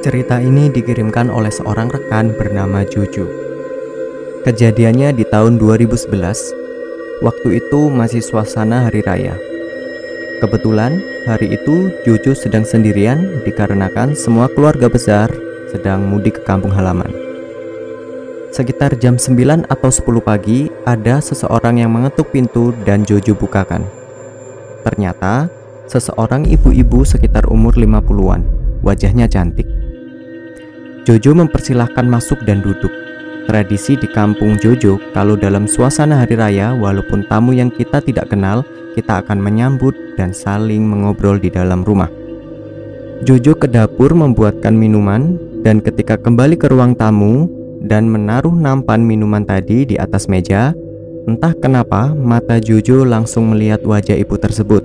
Cerita ini dikirimkan oleh seorang rekan bernama Jojo. Kejadiannya di tahun 2011. Waktu itu masih suasana hari raya. Kebetulan hari itu Jojo sedang sendirian dikarenakan semua keluarga besar sedang mudik ke kampung halaman. Sekitar jam 9 atau 10 pagi ada seseorang yang mengetuk pintu dan Jojo bukakan. Ternyata seseorang ibu-ibu sekitar umur 50-an, wajahnya cantik. Jojo mempersilahkan masuk dan duduk. Tradisi di kampung Jojo, kalau dalam suasana hari raya, walaupun tamu yang kita tidak kenal, kita akan menyambut dan saling mengobrol di dalam rumah. Jojo ke dapur membuatkan minuman, dan ketika kembali ke ruang tamu dan menaruh nampan minuman tadi di atas meja, entah kenapa mata Jojo langsung melihat wajah ibu tersebut.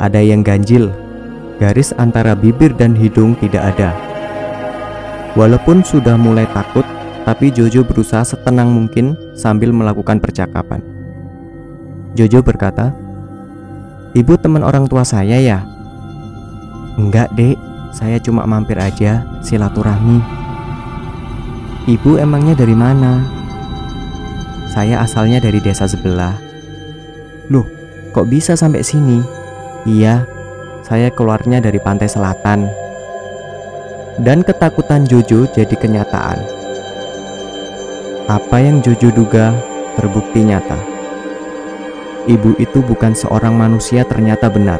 Ada yang ganjil, garis antara bibir dan hidung tidak ada Walaupun sudah mulai takut, tapi Jojo berusaha setenang mungkin sambil melakukan percakapan. Jojo berkata, "Ibu teman orang tua saya ya?" "Enggak, Dek. Saya cuma mampir aja silaturahmi." "Ibu emangnya dari mana?" "Saya asalnya dari desa sebelah." "Loh, kok bisa sampai sini?" "Iya, saya keluarnya dari pantai selatan." Dan ketakutan Jojo jadi kenyataan. Apa yang Jojo duga terbukti nyata. Ibu itu bukan seorang manusia ternyata benar.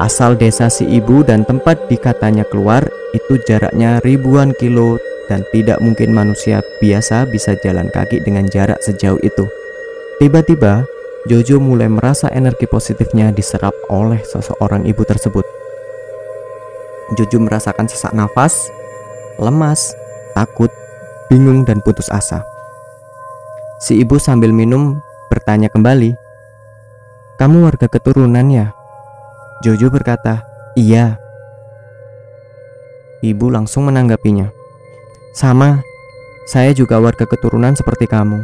Asal desa si ibu dan tempat dikatanya keluar itu jaraknya ribuan kilo dan tidak mungkin manusia biasa bisa jalan kaki dengan jarak sejauh itu. Tiba-tiba, Jojo mulai merasa energi positifnya diserap oleh seseorang ibu tersebut. Jojo merasakan sesak nafas, lemas, takut, bingung, dan putus asa. Si ibu sambil minum bertanya kembali, "Kamu warga keturunan ya?" Jojo berkata, "Iya." Ibu langsung menanggapinya, "Sama, saya juga warga keturunan seperti kamu."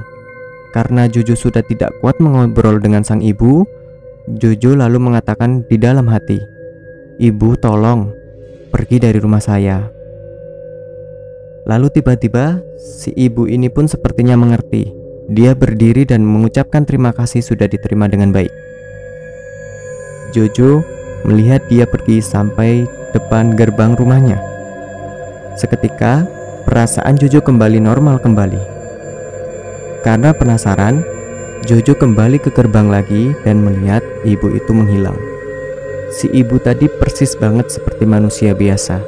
Karena Jojo sudah tidak kuat mengobrol dengan sang ibu, Jojo lalu mengatakan di dalam hati, "Ibu, tolong, pergi dari rumah saya. Lalu tiba-tiba si ibu ini pun sepertinya mengerti. Dia berdiri dan mengucapkan terima kasih sudah diterima dengan baik. Jojo melihat dia pergi sampai depan gerbang rumahnya. Seketika, perasaan Jojo kembali normal kembali. Karena penasaran, Jojo kembali ke gerbang lagi dan melihat ibu itu menghilang. Si ibu tadi persis banget seperti manusia biasa.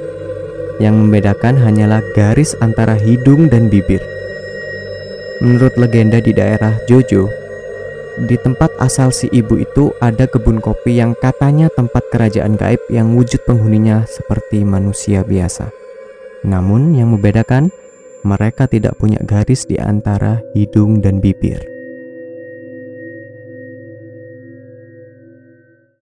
Yang membedakan hanyalah garis antara hidung dan bibir. Menurut legenda di daerah Jojo, di tempat asal si ibu itu ada kebun kopi yang katanya tempat kerajaan gaib yang wujud penghuninya seperti manusia biasa. Namun yang membedakan, mereka tidak punya garis di antara hidung dan bibir.